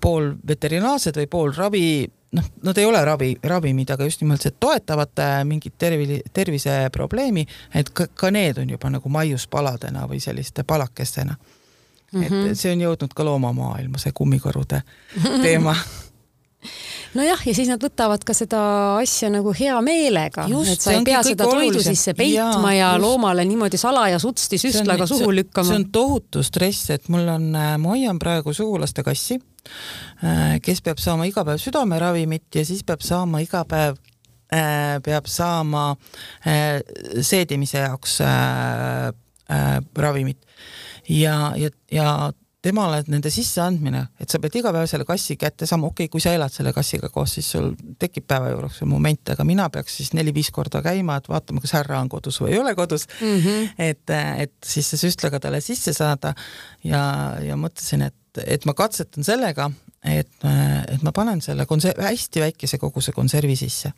pool veterinaarsed või pool ravi, noh, nad ei ole ravi, ravimid, aga just nimelt see toetavad äh, mingit tervi-, terviseprobleemi, et ka, ka need on juba nagu maiuspaladena või selliste palakestena mm. -hmm. et see on jõudnud ka loomamaailma, see kummikarude teema nojah, ja siis nad võtavad ka seda asja nagu hea meelega, et sa see ei pea seda toidu sisse peitma Jaa, ja just. loomale niimoodi salaja sutsti süstlaga suhu see lükkama. on tohutu stress, et mul on, ma hoian praegu sugulaste kassi, kes peab saama iga päev südameravimit ja siis peab saama iga päev äh, peab saama äh, seedimise jaoks äh, äh, ravimit. Ja, ja, ja temale nende sisseandmine, et sa pead iga päev selle kassi kätte saama, okei okay,, kui sa elad selle kassiga koos, siis sul tekib päeva jooksul moment, aga mina peaks siis neli-viis korda käima, et vaatama, kas härra on kodus või ei ole kodus mm. -hmm. et, et siis see süstlaga talle sisse saada ja, ja mõtlesin, et, et ma katsetan sellega, et, et ma panen selle konser-, hästi väikese koguse konservi sisse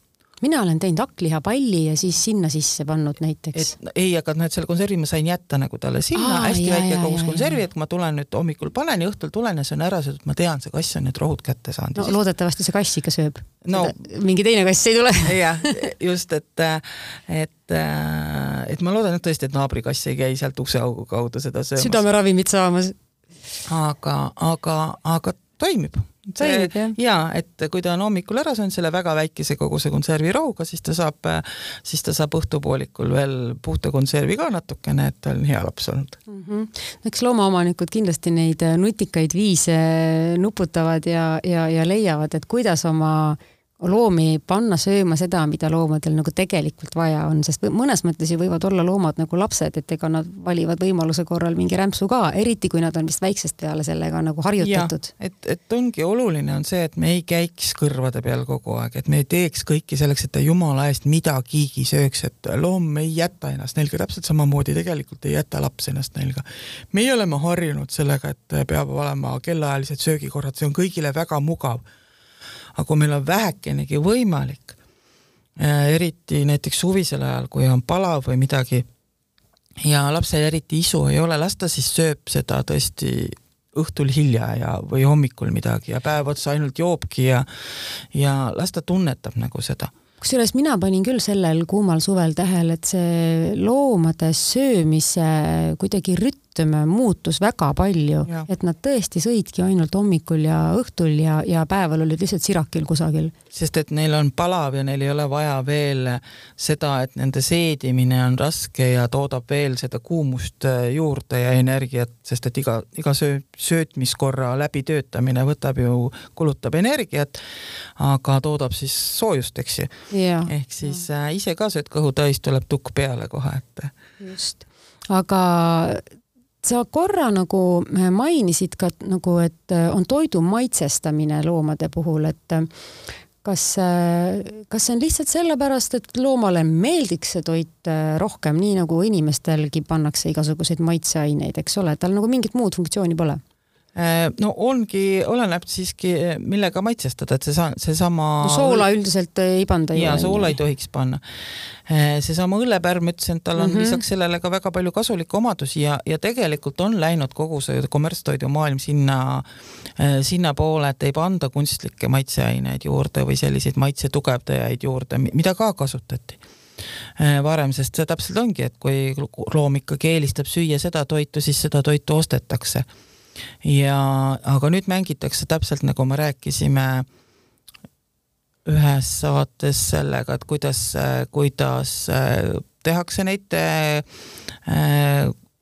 mina olen teinud hakklihapalli ja siis sinna sisse pannud näiteks. et ei, aga noh, et selle konservi ma sain jätta nagu talle sinna, hästi jaa, väike kogus konservi, et kui ma tulen nüüd hommikul panen ja õhtul tulen ja see on ära söödud, ma tean, see kass on need rohud kätte saanud no siis loodetavasti see kass ikka sööb No. Mingi teine kass ei tule jah, just, et, et, et ma loodan, et tõesti, et naabrikass ei käi sealt ukseaugu kaudu seda söömas. südameravimit saamas. aga, aga, aga toimib. Toimib, jah. ja et kui ta on hommikul ära söönud selle väga väikese koguse konservirohuga, siis ta saab, siis ta saab õhtupoolikul veel puhta konservi ka natukene, et ta on hea laps olnud. mm. -hmm. eks loomaomanikud kindlasti neid nutikaid viise nuputavad ja, ja, ja leiavad, et kuidas oma loomi panna sööma seda, mida loomadel nagu tegelikult vaja on, sest mõnes mõttes ju võivad olla loomad nagu lapsed, et ega nad valivad võimaluse korral mingi rämpsu ka, eriti kui nad on vist väiksest peale sellega nagu harjutatud. et, et ongi oluline on see, et me ei käiks kõrvade peal kogu aeg, et me ei teeks kõike selleks, et ta jumala eest midagigi sööks, et loom ei jäta ennast nälga, täpselt samamoodi tegelikult ei jäta laps ennast nälga. meie oleme harjunud sellega, et peab olema kellaajalised söögikorrad, see on kõigile väga mugav. Aga kui meil on vähekenegi võimalik, eriti näiteks suvisel ajal, kui on palav või midagi ja lapsel eriti isu ei ole, las ta siis sööb seda tõesti õhtul hilja ja, või hommikul midagi ja päev otsa ainult joobki ja, ja las ta tunnetab nagu seda. kusjuures mina panin küll sellel kuumal suvel tähele, et see loomade söömise kuidagi rütm muutus väga palju, et nad tõesti sõidki ainult hommikul ja õhtul ja, ja päeval olid lihtsalt sirakil kusagil. sest et neil on palav ja neil ei ole vaja veel seda, et nende seedimine on raske ja toodab veel seda kuumust äh, juurde ja energiat, sest et iga, iga söö-, söötmiskorra läbitöötamine võtab ju, kulutab energiat, aga toodab siis soojust, eks ju. ehk siis äh, ise ka sööd kõhu täis, tuleb tukk peale kohe, et just. aga sa korra nagu mainisid ka nagu, et on toidu maitsestamine loomade puhul, et kas, kas see on lihtsalt sellepärast, et loomale meeldiks see toit rohkem, nii nagu inimestelgi pannakse igasuguseid maitseaineid, eks ole, tal nagu mingit muud funktsiooni pole? Äh, no ongi, oleneb siiski, millega maitsestada, et see sa-, seesama no soola üldiselt ei panda ju. jaa, soola ei tohiks panna. seesama õllepärm, ütlesin, et tal on mm. -hmm. lisaks sellele ka väga palju kasulikke omadusi ja, ja tegelikult on läinud kogu see kommertstoidumaailm sinna, sinnapoole, et ei panda kunstlikke maitseaineid juurde või selliseid maitse tugevdajaid juurde, mida ka kasutati varem, sest see täpselt ongi, et kui loom ikkagi eelistab süüa seda toitu, siis seda toitu ostetakse. Ja, aga nüüd mängitakse täpselt nagu me rääkisime ühes saates sellega, et kuidas, kuidas tehakse neid,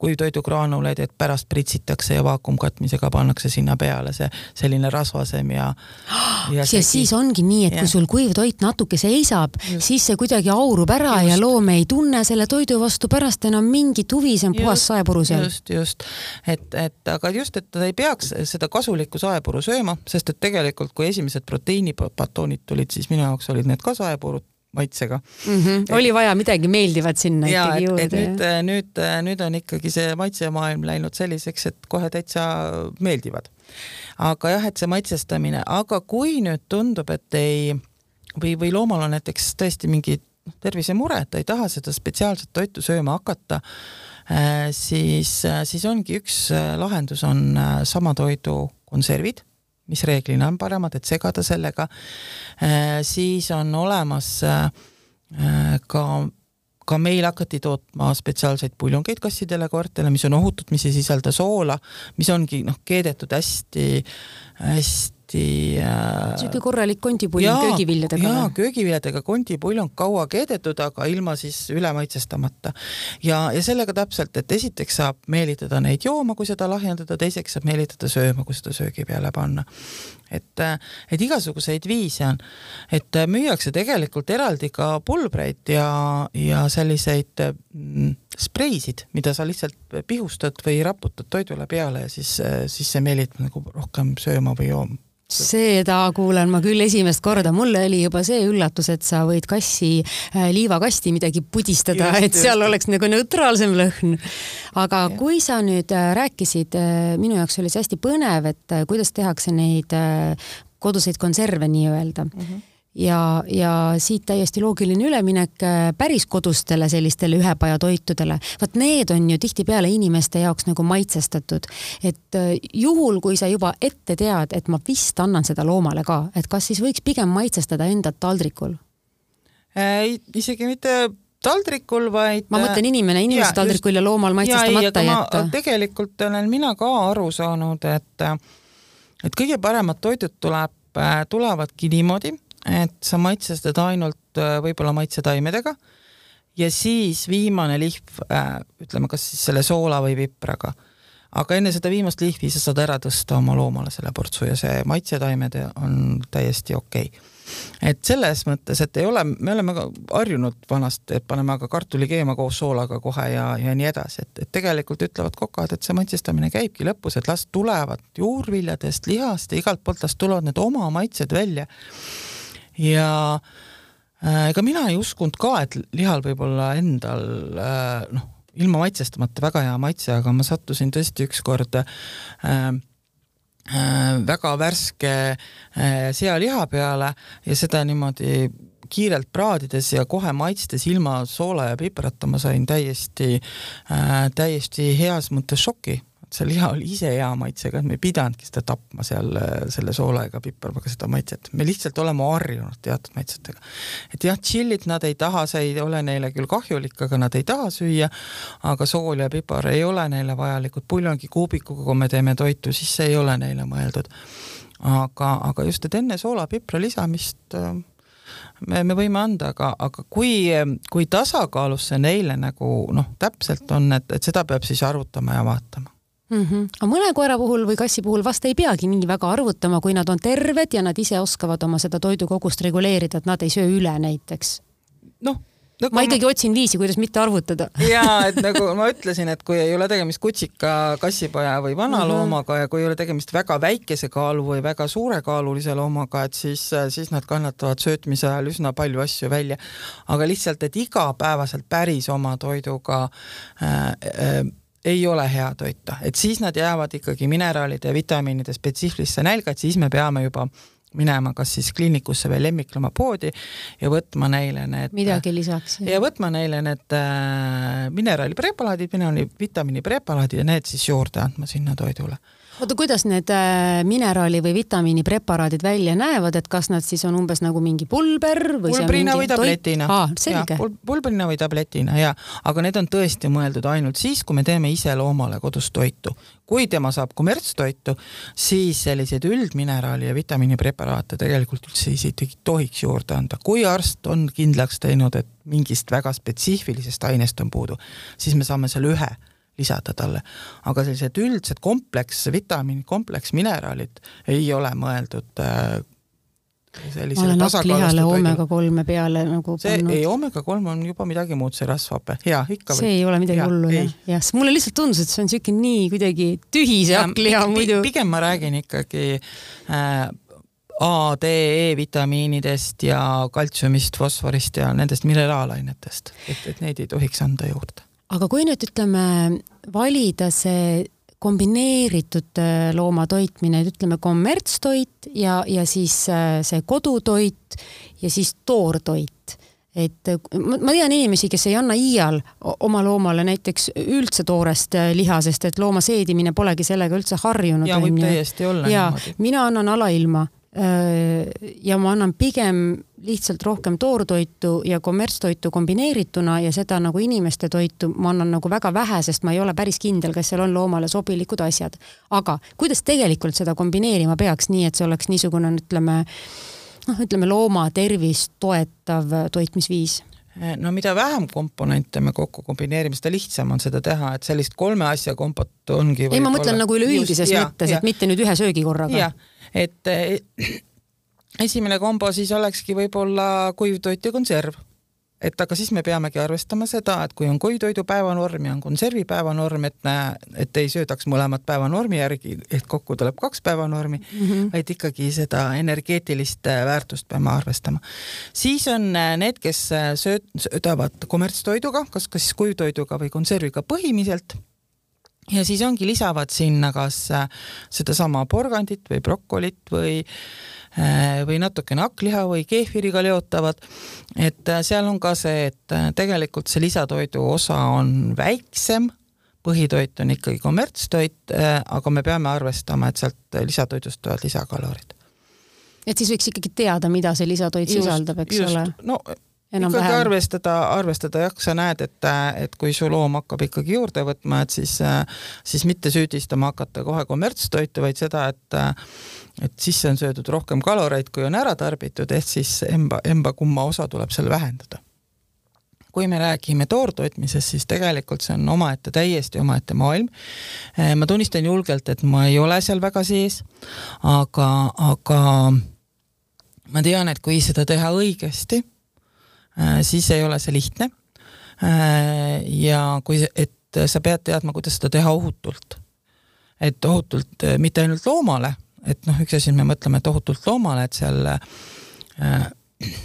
kuivtoidugraanuleid, et pärast pritsitakse ja vaakumkatmisega pannakse sinna peale see selline rasvasem ja ja, ja siis ongi nii, et ja. kui sul kuivtoit natuke seisab, siis see kuidagi aurub ära just. ja loom ei tunne selle toidu vastu pärast enam mingit huvi, see on puhas saepuru seal. just, just, et, et aga just, et ta ei peaks seda kasulikku saepuru sööma, sest et tegelikult, kui esimesed proteiinibatoonid tulid, siis minu jaoks olid need ka saepurud maitsega mm. -hmm. oli vaja midagi meeldivat sinna ja, ikkagi juurde. nüüd, nüüd, nüüd on ikkagi see maitsemaailm läinud selliseks, et kohe täitsa meeldivad. aga jah, et see maitsestamine, aga kui nüüd tundub, et ei või, või loomal on näiteks tõesti mingi tervisemure, et ta ei taha seda spetsiaalset toitu sööma hakata, äh, siis, siis ongi üks äh, lahendus on äh, sama toidu konservid mis reeglina on paremad, et segada sellega, äh, siis on olemas äh, ka ka meil hakati tootma spetsiaalseid puljongeid kassidele, koertele, mis on ohutud, mis ei sisalda soola, mis ongi noh, keedetud hästi, hästi hästi äh.... sihuke korralik kondipuljong köögiviljadega. jaa, köögiviljadega kondipuljong kaua keedetud, aga ilma siis üle maitsestamata. ja, ja sellega täpselt, et esiteks saab meelitada neid jooma, kui seda lahjendada, teiseks saab meelitada sööma, kui seda söögi peale panna. et, et igasuguseid viise on, et müüakse tegelikult eraldi ka pulbreid ja, ja selliseid mm, spreisid, mida sa lihtsalt pihustad või raputad toidule peale ja siis, siis see meelitab nagu rohkem sööma või jooma seda kuulen ma küll esimest korda, mulle oli juba see üllatus, et sa võid kassi, äh, liivakasti midagi pudistada, et seal oleks nagu neutraalsem lõhn. aga ja. kui sa nüüd äh, rääkisid, äh, minu jaoks oli see hästi põnev, et kuidas tehakse neid koduseid konserve nii-öelda mm. -hmm ja, ja siit täiesti loogiline üleminek äh, päris kodustele sellistele ühepajatoitudele. vot need on ju tihtipeale inimeste jaoks nagu maitsestatud, et äh, juhul, kui sa juba ette tead, et ma vist annan seda loomale ka, et kas siis võiks pigem maitsestada enda taldrikul äh,? isegi mitte taldrikul, vaid ma mõtlen inimene inimese ja, taldrikul just, ja loomal maitsestamata jätta. tegelikult olen mina ka aru saanud, et et kõige paremad toidud tuleb, äh, tulevadki niimoodi, et sa maitsestad ainult äh, võib-olla maitsetaimedega ja siis viimane lihv äh,, ütleme, kas siis selle soola või pipraga. aga enne seda viimast lihvi sa saad ära tõsta oma loomale selle portsu ja see maitsetaimed on täiesti okei okay. et selles mõttes, et ei ole, me oleme ka harjunud vanasti, et paneme aga kartulikeema koos soolaga kohe ja, ja nii edasi, et, et tegelikult ütlevad kokad, et see maitsestamine käibki lõpus, et las tulevad juurviljadest, lihast ja igalt poolt las tulevad need oma maitsed välja ja äh, ega mina ei uskunud ka, et lihal võib olla endal äh, noh, ilma maitsestamata väga hea maitse, aga ma sattusin tõesti ükskord äh, äh, väga värske äh, sealiha peale ja seda niimoodi kiirelt praadides ja kohe maitstes ilma soola ja piprata ma sain täiesti äh,, täiesti heas mõttes šoki see liha oli ise hea maitsega, et me ei pidanudki seda tapma seal selle soola ega piparmaga seda maitset, me lihtsalt oleme harjunud teatud maitsetega. et jah, tšillit nad ei taha, see ei ole neile küll kahjulik, aga nad ei taha süüa, aga sool ja pipar ei ole neile vajalikud, puljongikuubikuga, kui me teeme toitu, siis see ei ole neile mõeldud. aga, aga just, et enne soola-pipra lisamist äh, me, me võime anda, aga, aga kui, kui tasakaalus see neile nagu noh, täpselt on, et, et seda peab siis arvutama ja vaatama mm. -hmm. aga mõne koera puhul või kassi puhul vast ei peagi nii väga arvutama, kui nad on terved ja nad ise oskavad oma seda toidukogust reguleerida, et nad ei söö üle näiteks. noh nagu ma ikkagi ma... otsin viisi, kuidas mitte arvutada. ja et nagu ma ütlesin, et kui ei ole tegemist kutsika, kassipoja või vanaloomaga -hmm. ja kui ei ole tegemist väga väikese kaalu või väga suurekaalulise loomaga, et siis, siis nad kannatavad söötmise ajal üsna palju asju välja. aga lihtsalt, et igapäevaselt päris oma toiduga äh, äh, ei ole hea toita, et siis nad jäävad ikkagi mineraalide ja vitamiinide spetsiifilisse nälga, et siis me peame juba minema kas siis kliinikusse või lemmikloomapoodi ja võtma neile need midagi lisaks. ja võtma neile need äh, mineraalipreparaadid, mineraali, vitamiinipreparaadid ja need siis juurde andma sinna toidule oota, kuidas need äh, mineraali või vitamiinipreparaadid välja näevad, et kas nad siis on umbes nagu mingi pulber või pulbrina või tabletina. aa, selge. pulbrina või tabletina ja, aga need on tõesti mõeldud ainult siis, kui me teeme ise loomale kodus toitu. kui tema saab kommertstoitu, siis selliseid üldmineraali ja vitamiinipreparaate tegelikult üldse isegi tohiks juurde anda. kui arst on kindlaks teinud, et mingist väga spetsiifilisest ainest on puudu, siis me saame selle ühe lisada talle. aga sellised üldsed kompleks, vitamiinid, kompleksmineraalid ei ole mõeldud äh, ma olen hakklihale oomega kolme peale nagu see pannud. ei, oomega kolm on juba midagi muud, see rasvhape, hea, ikka see või? ei ole midagi hullu jah, jah, mulle lihtsalt tundus, et see on niisugune nii kuidagi tühi see hakkliha muidu. pigem ma räägin ikkagi äh, A, D, E vitamiinidest ja kaltsiumist, fosforist ja nendest mineraalainetest, et, et neid ei tohiks anda juurde. Aga kui nüüd ütleme, valida see kombineeritud äh, loomatoitmine, ütleme kommertstoit ja, ja siis äh, see kodutoit ja siis toortoit et äh, ma tean inimesi, kes ei anna iial oma loomale näiteks üldse toorest liha, sest et looma seedimine polegi sellega üldse harjunud. ja võib täiesti olla ja, niimoodi. mina annan alailma ja ma annan pigem lihtsalt rohkem toortoitu ja kommertstoitu kombineerituna ja seda nagu inimeste toitu ma annan nagu väga vähe, sest ma ei ole päris kindel, kas seal on loomale sobilikud asjad. aga kuidas tegelikult seda kombineerima peaks, nii et see oleks niisugune, ütleme noh, ütleme looma tervist toetav toitmisviis no mida vähem komponente me kokku kombineerime, seda lihtsam on seda teha, et sellist kolme asja kompot ongi. ei, ma mõtlen olla... nagu üleüldises mõttes, et mitte nüüd ühe söögikorraga. jah, et esimene kombo siis olekski võib-olla kuivtoit ja konserv. et aga siis me peamegi arvestama seda, et kui on kuivtoidu päevanorm ja on konservi päevanorm, et et ei söödaks mõlemat päevanormi järgi, et kokku tuleb kaks päevanormi mm, -hmm. vaid ikkagi seda energeetilist äh, väärtust peame arvestama. siis on äh, need, kes äh, sööd, söödavad kommertstoiduga, kas, kas kuivtoiduga või konserviga põhimiselt ja siis ongi, lisavad sinna kas sedasama porgandit või brokolit või Äh, või natukene hakkliha või keefiriga leotavad. et äh, seal on ka see, et äh, tegelikult see lisatoidu osa on väiksem, põhitoit on ikkagi kommertstoit, aga me peame arvestama, et sealt lisatoidust tulevad lisakalorid. et siis võiks ikkagi teada, mida see lisatoit just, sisaldab, eks just, ole? no ikkagi arvestada, arvestada jah, sa näed, et, et kui su loom hakkab ikkagi juurde võtma, et siis, siis mitte süüdistama hakata kohe kommertstoitu, vaid seda, et et sisse on söödud rohkem kaloreid, kui on ära tarbitud, ehk siis emba, emba kumma osa tuleb seal vähendada. kui me räägime toortoitmisest, siis tegelikult see on omaette, täiesti omaette maailm. ma tunnistan julgelt, et ma ei ole seal väga sees, aga, aga ma tean, et kui seda teha õigesti siis ei ole see lihtne. Äh, ja kui, et sa pead teadma, kuidas seda teha ohutult. et ohutult äh, mitte ainult loomale, et noh, üks asi me mõtleme, et ohutult loomale, et seal äh,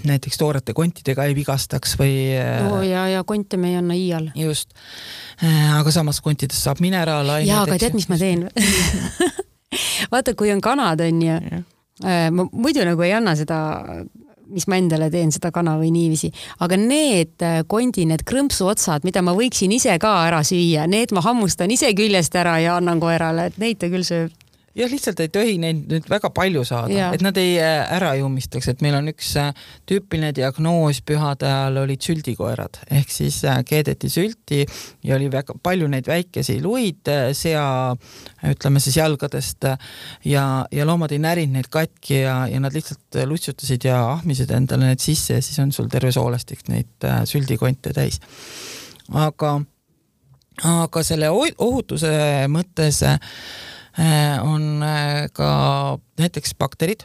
näiteks toorete kontidega ei vigastaks või no ja, ja konte me ei anna iial. just, aga samas kontidest saab mineraalained. jaa, aga tead, mis ma teen vaata, kui on kanad, onju, ma muidu nagu ei anna seda mis ma endale teen, seda kana või niiviisi. aga need äh, kondi, need krõmpsuotsad, mida ma võiksin ise ka ära süüa, need ma hammustan ise küljest ära ja annan koerale, et neid ta küll sööb jah, lihtsalt ei tohi neid nüüd väga palju saada, et nad ei äh, ära ei ummistaks, et meil on üks äh, tüüpiline diagnoos pühade ajal olid süldikoerad ehk siis äh, keedeti sülti ja oli väga palju neid väikesi luid sea, ütleme siis jalgadest ja, ja loomad ei närinud neid katki ja, ja nad lihtsalt lutsutasid ja ahmisid endale need sisse ja siis on sul terve soolestik neid süldikonte täis. aga, aga selle ohutuse mõttes on äh, ka näiteks bakterid.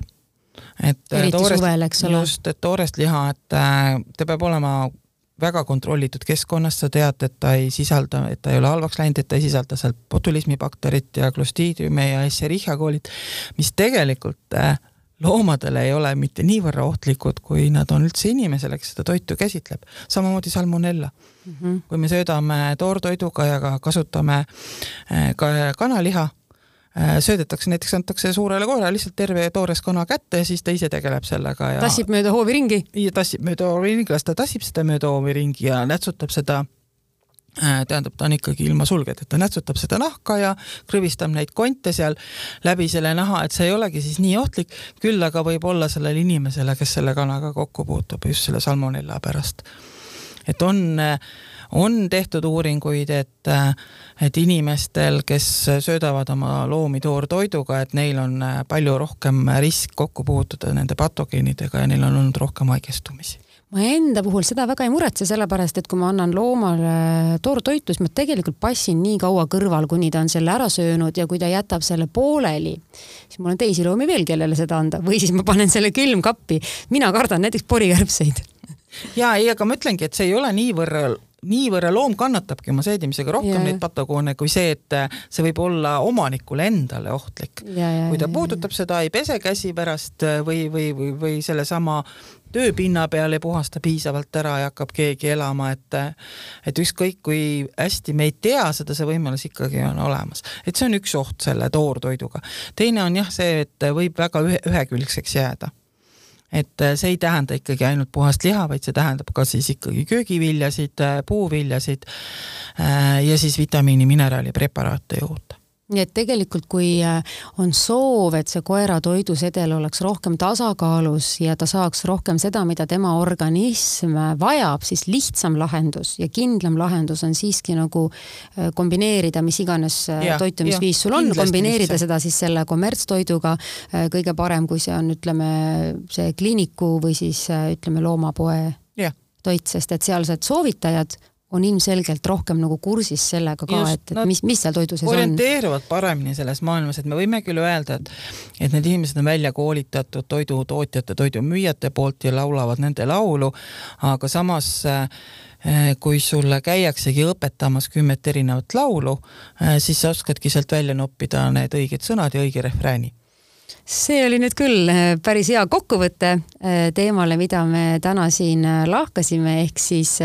et äh, eriti toorest, suvel, eks ole. just, et toorest liha, et ta peab olema väga kontrollitud keskkonnas, sa tead, et ta ei sisalda, et ta ei ole halvaks läinud, et ta ei sisalda seal botulismibakterit ja clostridiumi ja Escherichia koolid, mis tegelikult loomadele ei ole mitte niivõrra ohtlikud, kui nad on üldse inimesele, kes seda toitu käsitleb. samamoodi salmonella mm. -hmm. kui me söödame toortoiduga ja ka kasutame ka kanaliha Äh, söödetakse, näiteks antakse suurele koerale lihtsalt terve toores kana kätte ja siis ta ise tegeleb sellega ja tassib mööda hoovi ringi? tassib mööda hoovi ringi, las ta tassib seda mööda hoovi ringi ja nätsutab seda äh, tähendab, ta on ikkagi ilma sulgedeta, nätsutab seda nahka ja krõbistab neid konte seal läbi selle naha, et see ei olegi siis nii ohtlik, küll aga võib olla sellele inimesele, kes selle kanaga kokku puutub just selle salmonella pärast. et on äh, on tehtud uuringuid, et, et inimestel, kes söödavad oma loomi toortoiduga, et neil on palju rohkem risk kokku puutuda nende patogeenidega ja neil on olnud rohkem haigestumisi ma enda puhul seda väga ei muretse, sellepärast et kui ma annan loomale toortoitu, siis ma tegelikult passin nii kaua kõrval, kuni ta on selle ära söönud ja kui ta jätab selle pooleli, siis mul on teisi loomi veel, kellele seda anda või siis ma panen selle külmkappi. mina kardan näiteks porikärbseid. ja ei, aga ma ütlengi, et see ei ole niivõrd niivõrra loom kannatabki oma seedimisega rohkem ja, neid patogoone kui see, et see võib olla omanikule endale ohtlik. kui ta puudutab ja, seda, ei pese käsi pärast või, või, või, või sellesama tööpinna peal ei puhasta piisavalt ära ja hakkab keegi elama, et et ükskõik kui hästi me ei tea seda, see võimalus ikkagi on olemas. et see on üks oht selle toortoiduga. teine on jah see, et võib väga ühe, ühekülgseks jääda et see ei tähenda ikkagi ainult puhast liha, vaid see tähendab ka siis ikkagi köögiviljasid, puuviljasid äh, ja siis vitamiini, mineraali preparaate juurde nii et tegelikult, kui äh, on soov, et see koera toidusedel oleks rohkem tasakaalus ja ta saaks rohkem seda, mida tema organism vajab, siis lihtsam lahendus ja kindlam lahendus on siiski nagu äh, kombineerida, mis iganes äh, ja, toitumisviis sul on, kombineerida seda siis selle kommertstoiduga. kõige parem, kui see on, ütleme, see kliiniku või siis ütleme, loomapoe ja. toit, sest et sealsed soovitajad on ilmselgelt rohkem nagu kursis sellega ka, et, et mis, mis seal toidu sees on. orienteeruvad paremini selles maailmas, et me võime küll öelda, et et need inimesed on välja koolitatud toidutootjate, toidumüüjate poolt ja laulavad nende laulu, aga samas eh, kui sulle käiaksegi õpetamas kümmet erinevat laulu, eh, siis sa oskadki sealt välja noppida need õiged sõnad ja õige refrääni see oli nüüd küll äh, päris hea kokkuvõte äh, teemale, mida me täna siin äh, lahkasime, ehk siis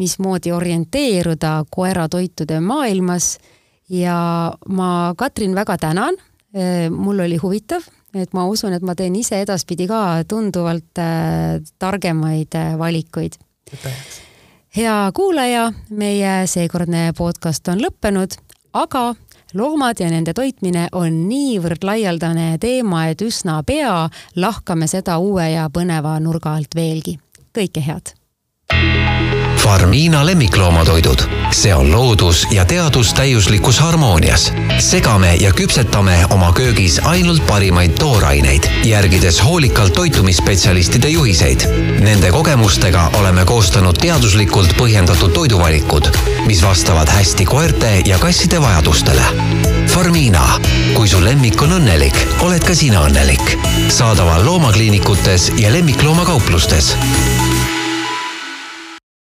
mismoodi orienteeruda koeratoitude maailmas. ja ma, Katrin, väga tänan. mul oli huvitav, et ma usun, et ma teen ise edaspidi ka tunduvalt targemaid valikuid. hea kuulaja, meie seekordne podcast on lõppenud, aga loomad ja nende toitmine on niivõrd laialdane teema, et üsna pea lahkame seda uue ja põneva nurga alt veelgi. kõike head! Farmiina lemmikloomatoidud, see on loodus ja teadus täiuslikus harmoonias. segame ja küpsetame oma köögis ainult parimaid tooraineid, järgides hoolikalt toitumisspetsialistide juhiseid. Nende kogemustega oleme koostanud teaduslikult põhjendatud toiduvalikud, mis vastavad hästi koerte ja kasside vajadustele. Farmiina, kui su lemmik on õnnelik, oled ka sina õnnelik. saadaval loomakliinikutes ja lemmikloomakauplustest